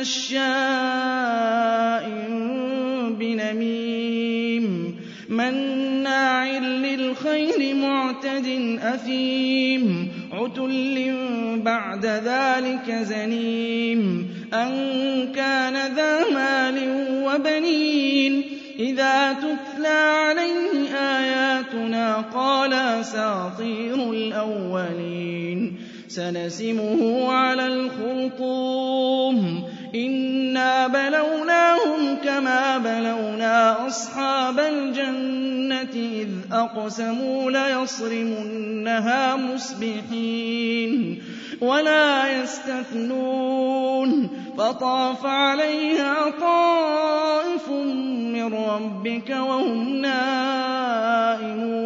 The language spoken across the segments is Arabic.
مَّشَّاءٍ بِنَمِيمٍ مَّنَّاعٍ لِّلْخَيْرِ مُعْتَدٍ أَثِيمٍ عُتُلٍّ بَعْدَ ذَٰلِكَ زَنِيمٍ أَن كَانَ ذَا مَالٍ وَبَنِينَ إِذَا تُتْلَىٰ عَلَيْهِ آيَاتُنَا قَالَ أَسَاطِيرُ الْأَوَّلِينَ سَنَسِمُهُ عَلَى الْخُرْطُومِ إِنَّا بَلَوْنَاهُمْ كَمَا بَلَوْنَا أَصْحَابَ الْجَنَّةِ إِذْ أَقْسَمُوا لَيَصْرِمُنَّهَا مُصْبِحِينَ وَلَا يَسْتَثْنُونَ فَطَافَ عَلَيْهَا طَائِفٌ مِّن رَّبِّكَ وَهُمْ نَائِمُونَ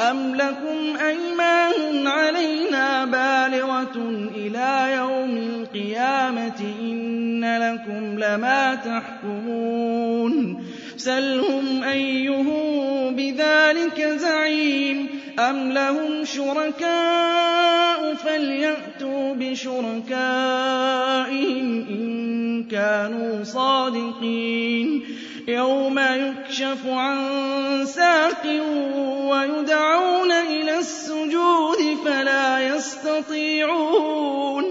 أَمْ لَكُمْ أَيْمَانٌ عَلَيْنَا بَالِغَةٌ إِلَىٰ يَوْمِ الْقِيَامَةِ إِنَّ لَكُمْ لَمَا تَحْكُمُونَ سَلْهُمْ أَيُّهُم بِذَٰلِكَ زَعِيمٌ أَمْ لَهُمْ شُرَكَاءُ فَلْيَأْتُوا بِشُرَكَائِهِمْ إِن كَانُوا صَادِقِينَ يَوْمَ يُكْشَفُ عَن سَاقٍ وَيُدْعَوْنَ إِلَى السُّجُودِ فَلَا يَسْتَطِيعُونَ.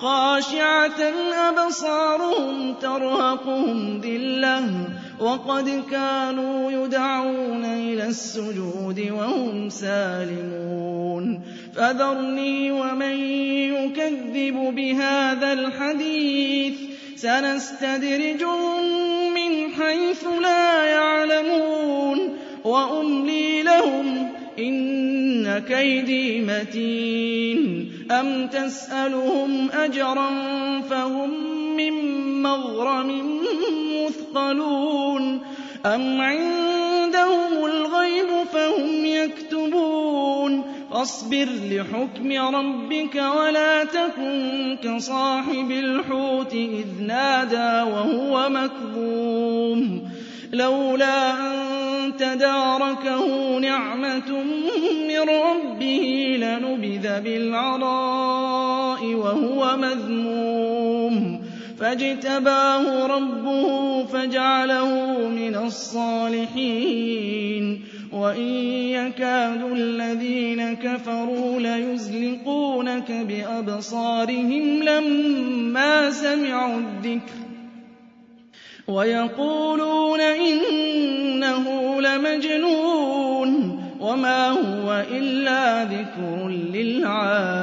خَاشِعَةً أَبْصَارُهُمْ تَرْهَقُهُمْ ذِلَّةٌ وَقَدْ كَانُوا يُدْعَوْنَ إِلَى السُّجُودِ وَهُمْ سَالِمُونَ. فَذَرْنِي وَمَن يُكَذِّبُ بِهَٰذَا الْحَدِيثِ سَنَسْتَدْرِجُهُم مِّنْ حَيْثُ لَا وَأُمْلِي لَهُمْ ۚ إِنَّ كَيْدِي مَتِينٌ. أَمْ تَسْأَلُهُمْ أَجْرًا فَهُم مِّن مَّغْرَمٍ مُّثْقَلُونَ. أَمْ عِندَهُمُ الْغَيْبُ فَهُمْ يَكْتُبُونَ. فاصبر لحكم ربك ولا تكن كصاحب الحوت إذ نادى وهو مكظوم. لولا أن تداركه نعمة من ربه لنبذ بالعراء وهو مذموم. فاجتباه ربه فجعله من الصالحين. وإن يكاد الذين كفروا ليزلقونك بأبصارهم لما سمعوا الذكر. ويقولون إنه لمجنون وما هو إلا ذكر للعالمين.